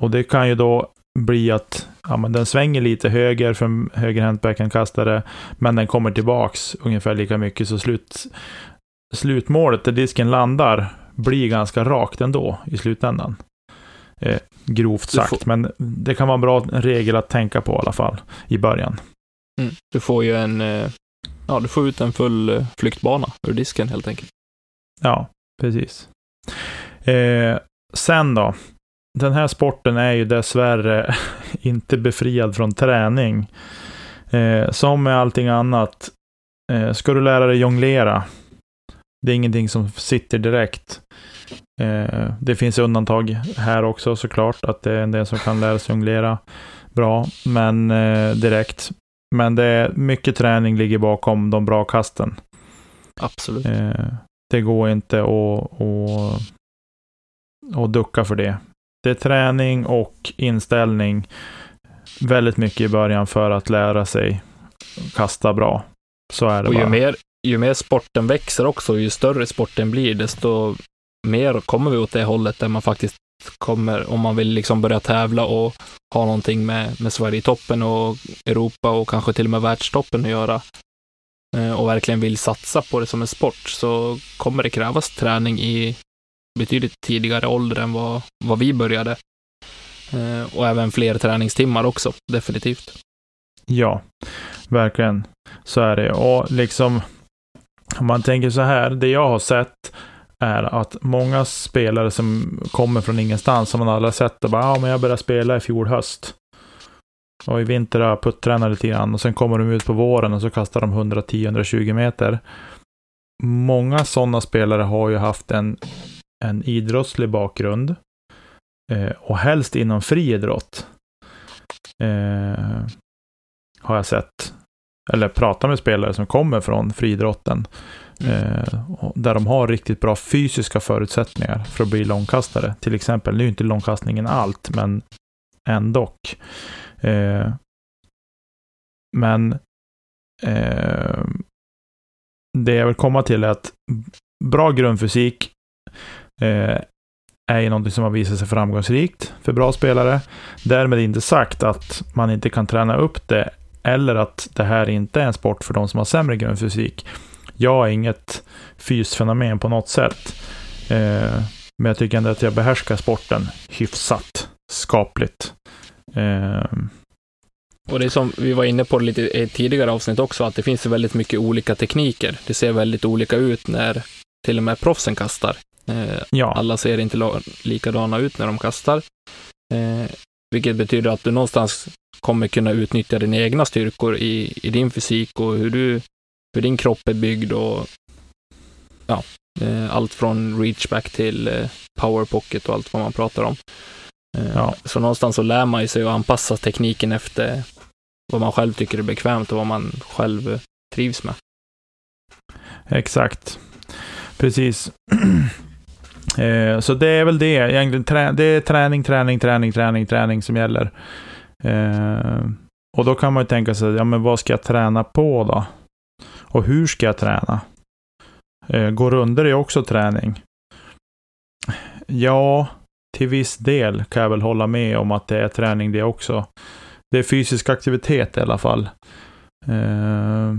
och det kan ju då bli att ja, men den svänger lite höger för en högerhänt backhandkastare, men den kommer tillbaks ungefär lika mycket, så slut, slutmålet där disken landar blir ganska rakt ändå i slutändan. Eh, grovt sagt, får- men det kan vara en bra regel att tänka på i alla fall i början. Mm. Du får ju en, eh, ja, du får ut en full eh, flyktbana ur disken helt enkelt. Ja, precis. Eh, sen då. Den här sporten är ju dessvärre <laughs> inte befriad från träning. Eh, som med allting annat. Eh, ska du lära dig jonglera. Det är ingenting som sitter direkt. Eh, det finns undantag här också såklart. Att det är en del som kan lära sig jonglera bra. Men eh, direkt. Men det är mycket träning ligger bakom de bra kasten. Absolut. Eh, det går inte att, att, att ducka för det. Det är träning och inställning väldigt mycket i början för att lära sig kasta bra. Så är det Och ju bara. mer, ju mer sporten växer också, ju större sporten blir, desto mer kommer vi åt det hållet där man faktiskt kommer, om man vill liksom börja tävla och ha någonting med, med Sverige i toppen och Europa och kanske till och med världstoppen att göra eh, och verkligen vill satsa på det som en sport, så kommer det krävas träning i betydligt tidigare ålder än vad, vad vi började. Eh, och även fler träningstimmar också, definitivt. Ja, verkligen. Så är det. Och liksom, om man tänker så här, det jag har sett är att många spelare som kommer från ingenstans, som man aldrig sett, och bara, ja men jag började spela i fjol höst. Och i vinter har jag puttränat lite grann och sen kommer de ut på våren och så kastar de 110-120 meter. Många sådana spelare har ju haft en, en idrottslig bakgrund. Eh, och helst inom friidrott. Eh, har jag sett. Eller pratat med spelare som kommer från friidrotten. Eh, och där de har riktigt bra fysiska förutsättningar för att bli långkastare. Till exempel, nu är inte långkastningen allt, men ändå. Eh, men eh, det jag vill komma till är att bra grundfysik eh, är ju någonting som har visat sig framgångsrikt för bra spelare. Därmed inte sagt att man inte kan träna upp det eller att det här inte är en sport för de som har sämre grundfysik. Jag är inget fysfenomen på något sätt. Eh, men jag tycker ändå att jag behärskar sporten hyfsat skapligt. Eh, Och det är som vi var inne på lite i tidigare avsnitt också, att det finns väldigt mycket olika tekniker. Det ser väldigt olika ut när till och med proffsen kastar. Eh, ja, alla ser inte likadana ut när de kastar. Eh, vilket betyder att du någonstans kommer kunna utnyttja dina egna styrkor i, i din fysik och hur, du, hur din kropp är byggd och ja, eh, allt från reachback till eh, power pocket och allt vad man pratar om. Eh, Ja. Så någonstans så lär man ju sig att anpassa tekniken efter vad man själv tycker är bekvämt och vad man själv trivs med. exakt. Precis. <clears throat> eh, så det är väl det. Egentligen, det är träning, träning, träning, träning, träning som gäller. Eh, och då kan man ju tänka sig, ja men vad ska jag träna på då? Och hur ska jag träna? Eh, går under är också träning. Ja, till viss del kan jag väl hålla med om att det är träning det också. Det är fysisk aktivitet i alla fall. Eh,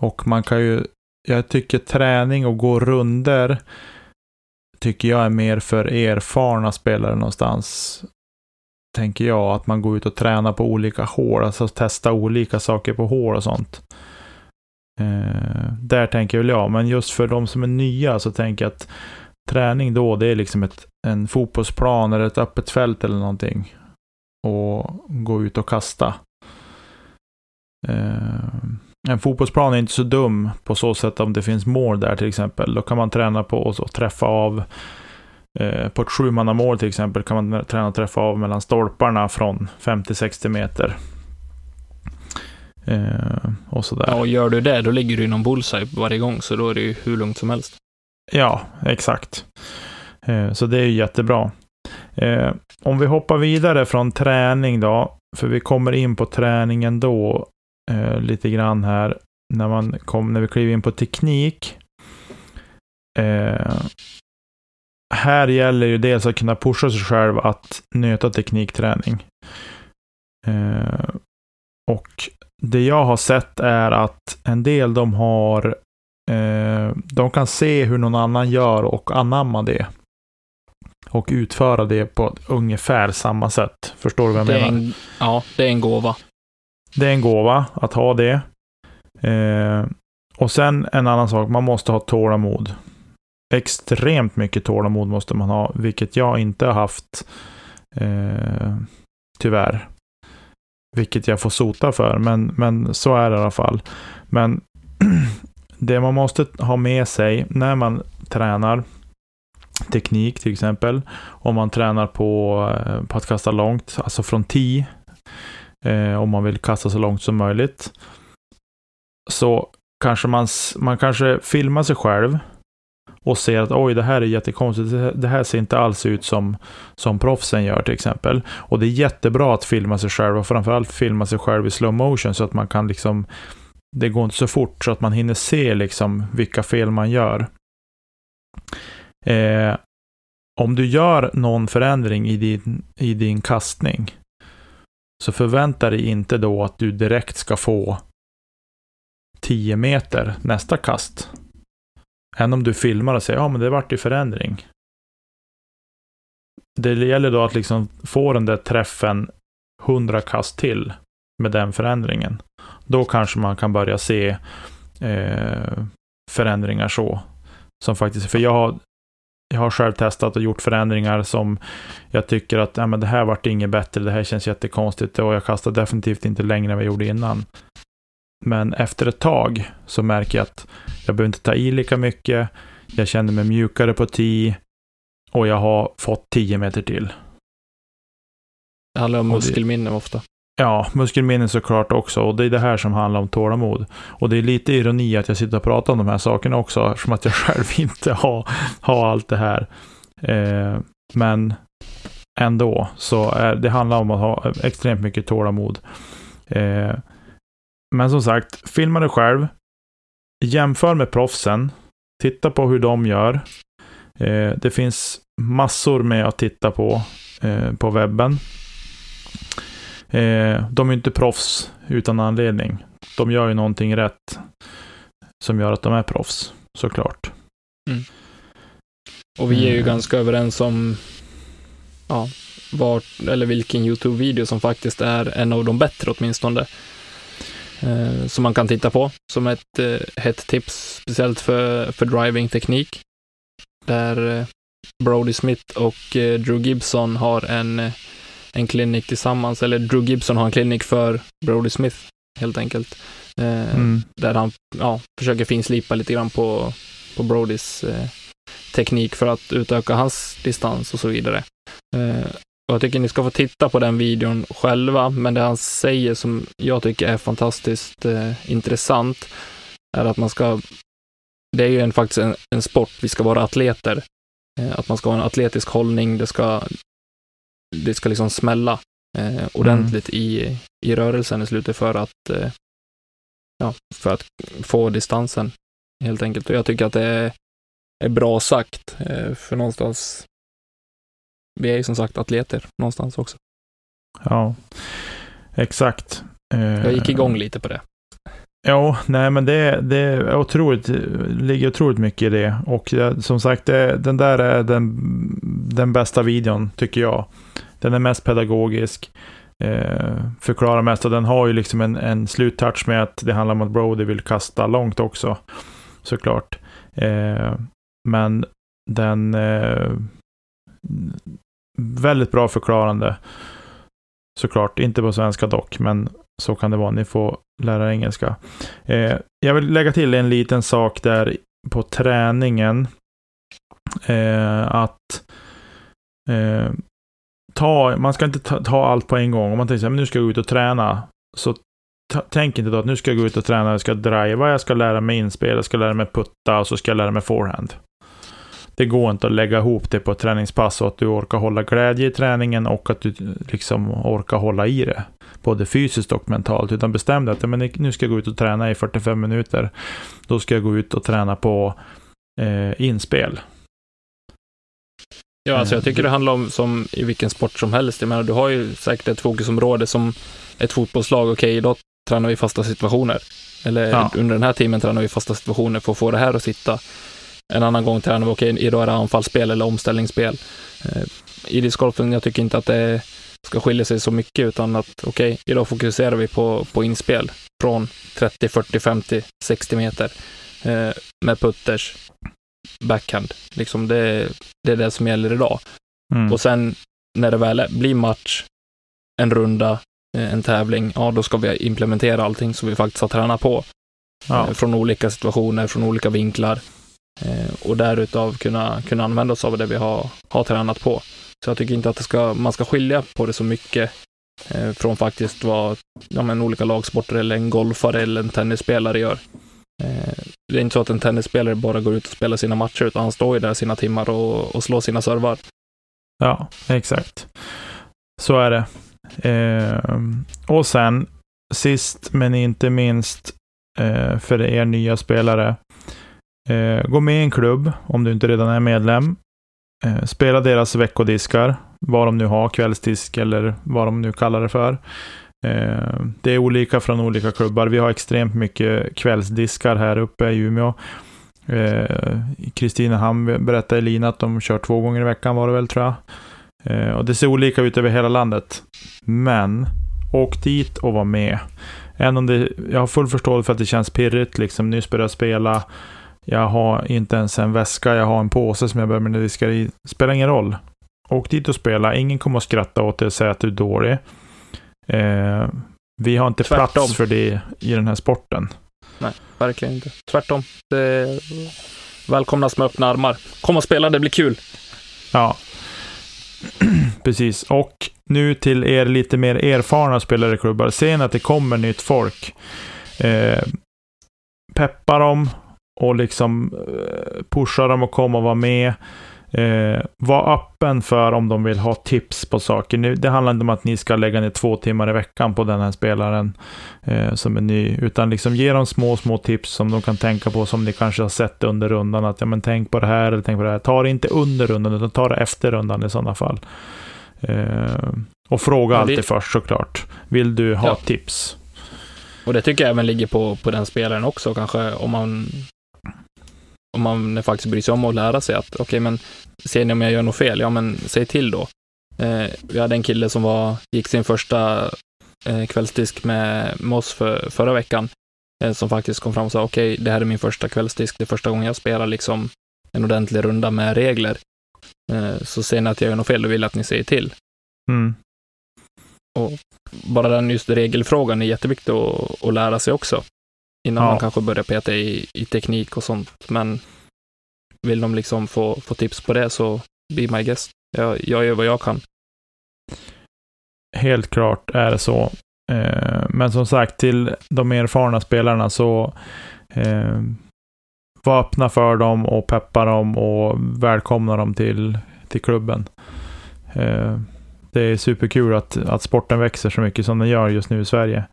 Och man kan ju, jag tycker träning och gå runder tycker jag är mer för erfarna spelare någonstans. Tänker jag, att man går ut och tränar på olika hål, alltså testa olika saker på hål och sånt. Eh, där tänker väl jag, men just för de som är nya så tänker jag att träning då, det är liksom ett, en fotbollsplan eller ett öppet fält eller någonting. Och gå ut och kasta. Eh, en fotbollsplan är inte så dum på så sätt om det finns mål där till exempel. Då kan man träna på att träffa av eh, på ett sjumannamål till exempel kan man träna att träffa av mellan stolparna från 50-60 meter. Eh, och sådär. Ja, och gör du det, då ligger du inom bullseye varje gång, så då är det ju hur lugnt som helst. Ja, exakt. Eh, så det är ju jättebra. Eh, om vi hoppar vidare från träning då, för vi kommer in på träningen då eh, lite grann här när, man kom, när vi kliver in på teknik. Eh, här gäller ju dels att kunna pusha sig själv att nöta teknikträning. Eh, och det jag har sett är att en del de har eh, de kan se hur någon annan gör och anamma det. Och utföra det på ungefär samma sätt. Förstår du vad jag Det menar? en, ja, det är en gåva. Det är en gåva att ha det. Eh, och sen en annan sak, man måste ha tålamod. Extremt mycket tålamod måste man ha, vilket jag inte har haft. Eh, tyvärr. Vilket jag får sota för, men, men så är det i alla fall. Men <clears throat> det man måste ha med sig när man tränar teknik till exempel, om man tränar på, eh, på att kasta långt, alltså från 10 eh, om man vill kasta så långt som möjligt. Så kanske man, man kanske filmar sig själv och ser att oj, det här är jättekonstigt. Det här ser inte alls ut som, som proffsen gör till exempel. Och det är jättebra att filma sig själv och framförallt filma sig själv i slow motion så att man kan liksom det går inte så fort så att man hinner se liksom vilka fel man gör. Eh, om du gör någon förändring i din, i din kastning så förvänta dig inte då att du direkt ska få 10 meter nästa kast. Än om du filmar och säger ja men det vart ju förändring. Det gäller då att liksom få den där träffen 100 kast till med den förändringen. Då kanske man kan börja se eh, förändringar så. Som faktiskt, för jag har, jag har själv testat och gjort förändringar som jag tycker att ja, men det här vart inget bättre, det här känns jättekonstigt och jag kastar definitivt inte längre än vad jag gjorde innan. Men efter ett tag så märker jag att jag behöver inte ta i lika mycket, jag känner mig mjukare på 10 och jag har fått 10 meter till. Det handlar om muskelminne ofta. Ja, muskelminne såklart också. Och det är det här som handlar om tålamod. Och det är lite ironi att jag sitter och pratar om de här sakerna också, eftersom att jag <laughs> själv inte har, har allt det här. Eh, men ändå, så är, det handlar om att ha extremt mycket tålamod. Eh, men som sagt, filma dig själv. Jämför med proffsen. Titta på hur de gör. Eh, det finns massor med att titta på eh, på webben. Eh, de är inte proffs utan anledning. De gör ju någonting rätt som gör att de är proffs, såklart. Och vi är ju Mm. ganska överens om ja, vart, eller vilken YouTube-video som faktiskt är en av de bättre åtminstone. Eh, som man kan titta på som ett eh, hett tips, speciellt för, för driving-teknik. Där eh, Brody Smith och eh, Drew Gibson har en, eh, en klinik tillsammans, eller Drew Gibson har en klinik för Brody Smith, helt enkelt. Eh, Mm. där han ja, försöker finslipa lite grann på, på Brodys eh, teknik för att utöka hans distans och så vidare. Och jag tycker ni ska få titta på den videon själva, men det han säger som jag tycker är fantastiskt eh, intressant är att man ska, det är ju en, faktiskt en, en sport, vi ska vara atleter. Eh, att man ska ha en atletisk hållning, det ska, det ska liksom smälla eh, ordentligt i, i rörelsen i slutet för att, eh, ja, för att få distansen helt enkelt. Och jag tycker att det är, är bra sagt, eh, för någonstans, vi är ju som sagt atleter någonstans också. Ja, exakt. Eh, Jag gick igång lite på det. Jo, nej men det, det är otroligt, ligger otroligt mycket i det. Och som sagt, det, den där är den, den bästa videon, tycker jag. Den är mest pedagogisk, eh, förklarar mest och den har ju liksom en, en sluttouch med att det handlar om att Brody vill kasta långt också, såklart. Eh, men den, eh, väldigt bra förklarande. Såklart, inte på svenska dock, men så kan det vara. Ni får lära er engelska. Eh, jag vill lägga till en liten sak där på träningen. Eh, att eh, ta, man ska inte ta, ta, allt på en gång. Om man tänker att nu ska jag gå ut och träna. Så tänk inte då att nu ska jag gå ut och träna, jag ska driva, jag ska lära mig inspel, jag ska lära mig putta och så ska jag lära mig forehand. Det går inte att lägga ihop det på ett träningspass så att du orkar hålla glädje i träningen och att du liksom orkar hålla i det. Både fysiskt och mentalt. Utan bestäm dig att men nu ska jag gå ut och träna i 45 minuter. Då ska jag gå ut och träna på eh, inspel. Ja, alltså jag tycker det handlar om som i vilken sport som helst. Jag menar, du har ju säkert ett fokusområde som ett fotbollslag. Okej, idag tränar vi fasta situationer. Eller ja. under den här timmen tränar vi fasta situationer för att få det här att sitta. En annan gång tränar vi, okej, okay, idag är det anfallsspel eller omställningsspel. Eh, I discgolfen, jag tycker inte att det ska skilja sig så mycket, utan att okej, okay, idag fokuserar vi på, på inspel från 30, 40, 50, 60 meter eh, med putters, backhand. Liksom det, det är det som gäller idag. Mm. Och sen när det väl blir match, en runda, eh, en tävling, ja, då ska vi implementera allting som vi faktiskt har tränat på. Ja. Eh, från olika situationer, från olika vinklar. Eh, och därutav kunna, kunna använda oss av det vi har, har tränat på. Så jag tycker inte att det ska, man ska skilja på det så mycket eh, från faktiskt vad ja, men olika lagsporter eller en golfare eller en tennisspelare gör. Eh, det är inte så att en tennisspelare bara går ut och spelar sina matcher, utan han står ju där sina timmar och, och slår sina servar. Ja, exakt. Så är det. Eh, och sen, sist men inte minst, eh, för er nya spelare, Eh, gå med i en klubb om du inte redan är medlem. Eh, spela deras veckodiskar, vad de nu har, kvällsdisk eller vad de nu kallar det för. Eh, det är olika från olika klubbar. Vi har extremt mycket kvällsdiskar här uppe i Umeå. Eh, Kristinehamn eh, berättade Elina att de kör två gånger i veckan var det väl tror jag. Eh, och det ser olika ut över hela landet. Men åk dit och var med. Även om det, jag har full förståelse för att det känns pirrigt, liksom nyss börjat spela. Jag har inte ens en väska, jag har en påse som jag behöver mina diskar i. Spelar ingen roll. Åk dit och spela. Ingen kommer att skratta åt dig och säga att du är dålig. Eh, vi har inte Tvärtom. plats för det i den här sporten. Nej, verkligen inte. Tvärtom. Det välkomnas med öppna armar. Kom och spela, det blir kul. Ja, <clears throat> precis. Och nu till er lite mer erfarna spelare i klubbar. Ser ni att det kommer nytt folk. Eh, peppa dem, och liksom eh, pusha dem att komma och vara med. Eh, var öppen för om de vill ha tips på saker. Det handlar inte om att ni ska lägga ner två timmar i veckan på den här spelaren eh, som är ny, utan liksom ge dem små, små tips som de kan tänka på som ni kanske har sett under rundan. Att ja, men tänk på det här eller tänk på det här. Ta det inte under rundan, utan ta det efter rundan i sådana fall. Eh, och fråga det... alltid först såklart. Vill du ha ja. tips? Och det tycker jag även ligger på, på den spelaren också, kanske om man om man faktiskt bryr sig om att lära sig att okej, okay, men ser ni om jag gör något fel? Ja, men säg till då. Eh, vi hade en kille som var, gick sin första eh, kvällsdisk med, med oss för, förra veckan, eh, som faktiskt kom fram och sa okej, okay, det här är min första kvällsdisk, det är första gången jag spelar liksom en ordentlig runda med regler. Eh, så ser ni att jag gör något fel, då vill jag att ni säger till. Mm. Och bara den just regelfrågan är jätteviktig att, att lära sig också innan ja. man kanske börjar peta i, i teknik och sånt. Men vill de liksom få, få tips på det så be my guest. Jag, jag gör vad jag kan. Helt klart är det så. Eh, men som sagt, till de erfarna spelarna så eh, var öppna för dem och peppa dem och välkomna dem till, till klubben. Eh, det är superkul att, att sporten växer så mycket som den gör just nu i Sverige.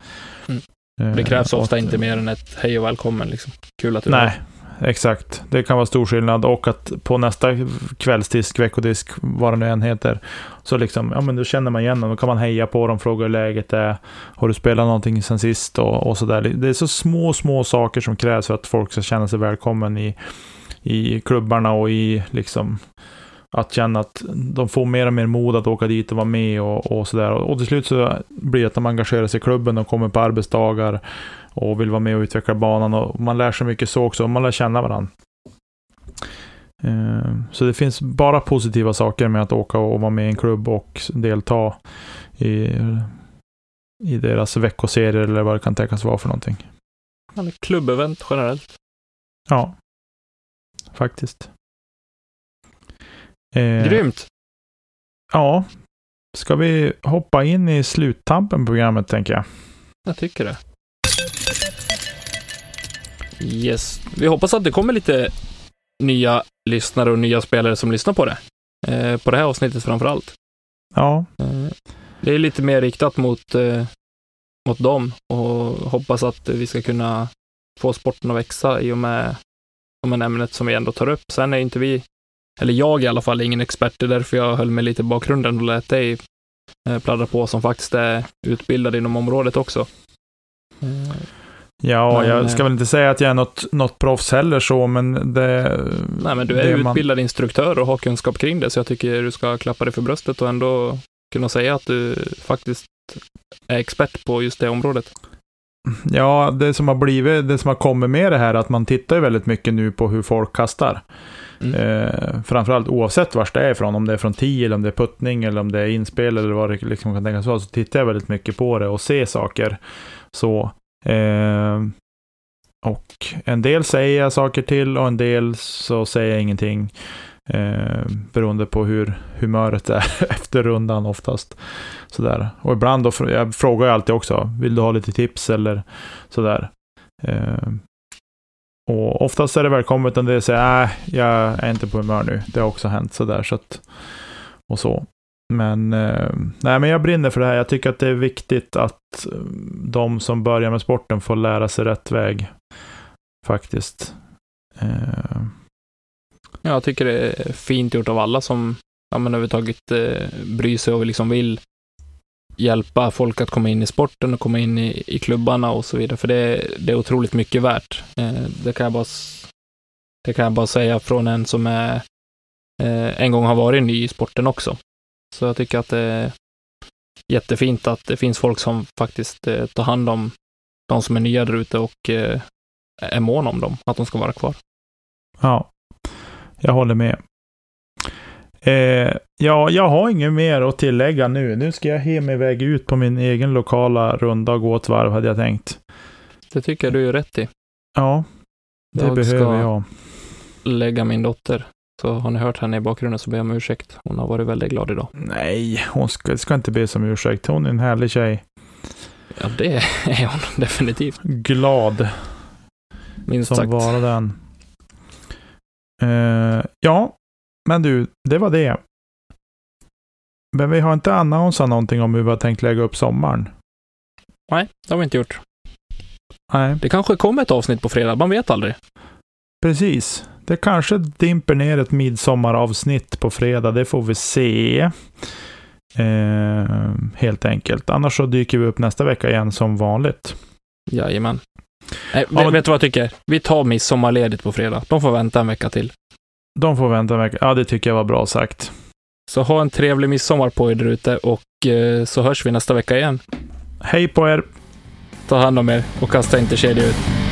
Mm. Det krävs ofta inte mer än ett hej och välkommen. Liksom. Kul att du Nej, exakt. Det kan vara stor skillnad och att på nästa kvällsdisk, veckodisk, vad det nu än heter, så liksom, ja men då känner man igen dem. Då kan man heja på dem, fråga hur läget är. Har du spelat någonting sen sist och, och sådär. Det är så små, små saker som krävs för att folk ska känna sig välkommen i, i klubbarna och i liksom att känna att de får mer och mer mod att åka dit och vara med och, och sådär. Och till slut så blir det att de engagerar sig i klubben och kommer på arbetsdagar och vill vara med och utveckla banan. Och man lär sig mycket så också, och man lär känna varandra. Eh, så det finns bara positiva saker med att åka och vara med i en klubb och delta i, i deras veckoserier eller vad det kan tänkas vara för någonting. Klubbevent generellt. Ja, faktiskt. Eh, Grymt! Ja. Ska vi hoppa in i sluttampen på programmet, tänker jag? Jag tycker det. Yes. Vi hoppas att det kommer lite nya lyssnare och nya spelare som lyssnar på det. Eh, på det här avsnittet framför allt. Ja. Eh, det är lite mer riktat mot, eh, mot dem och hoppas att vi ska kunna få sporten att växa i och med, och med ämnet som vi ändå tar upp. Sen är inte vi eller jag i alla fall, är ingen expert. Det är därför jag höll mig lite i bakgrunden och lät dig eh, pladdra på som faktiskt är utbildad inom området också. Eh, ja, men, jag ska väl inte säga att jag är något, något proffs heller så, men det... Nej, men du är utbildad man... instruktör och har kunskap kring det, så jag tycker du ska klappa dig för bröstet och ändå kunna säga att du faktiskt är expert på just det området. Ja, det som har blivit, det som har kommit med det här, att man tittar väldigt mycket nu på hur folk kastar. Mm. Eh, framförallt oavsett var det är ifrån, om det är från tee eller om det är puttning eller om det är inspel eller vad det liksom kan tänkas vara, så tittar jag väldigt mycket på det och ser saker. Så, eh, och en del säger jag saker till och en del så säger jag ingenting. Eh, beroende på hur humöret är <laughs> efter rundan oftast. Sådär. Och ibland då, jag frågar jag alltid också, vill du ha lite tips eller sådär. Eh, och oftast är det välkommet om det säger, nej, äh, jag är inte på humör nu. Det har också hänt sådär. Så att, och så. Men, eh, nej, men jag brinner för det här. Jag tycker att det är viktigt att eh, de som börjar med sporten får lära sig rätt väg. Faktiskt. Eh. Jag tycker det är fint gjort av alla som ja, men överhuvudtaget eh, bryr sig och liksom vill hjälpa folk att komma in i sporten och komma in i, i klubbarna och så vidare, för det, det är otroligt mycket värt. Eh, det, kan jag bara, det kan jag bara säga från en som är, eh, en gång har varit ny i sporten också. Så jag tycker att det är jättefint att det finns folk som faktiskt eh, tar hand om de som är nya där ute och eh, är mån om dem, att de ska vara kvar. Ja, jag håller med. Eh, ja, jag har inget mer att tillägga nu. Nu ska jag mig iväg ut på min egen lokala runda och gå ett varv, hade jag tänkt. Det tycker jag du är rätt i. Ja, det jag behöver jag. lägga min dotter. Så har ni hört henne i bakgrunden så ber jag om ursäkt. Hon har varit väldigt glad idag. Nej, hon ska, ska inte be om ursäkt. Hon är en härlig tjej. Ja, det är hon <laughs> definitivt. Glad. Minst som sagt. vara den. Uh, ja, men du, det var det. Men vi har inte annonsat någonting om hur vi har tänkt lägga upp sommaren. Nej, det har vi inte gjort. Nej. Det kanske kommer ett avsnitt på fredag, man vet aldrig. Precis. Det kanske dimper ner ett midsommaravsnitt på fredag, det får vi se. Eh, helt enkelt. Annars så dyker vi upp nästa vecka igen som vanligt. Jajamän. Nej, ja, vet du vad jag tycker? Vi tar midsommarledigt på fredag. De får vänta en vecka till. De får vänta en vecka. Ja, det tycker jag var bra sagt. Så ha en trevlig midsommar på er ute och eh, så hörs vi nästa vecka igen. Hej på er! Ta hand om er och kasta inte kedjor ut.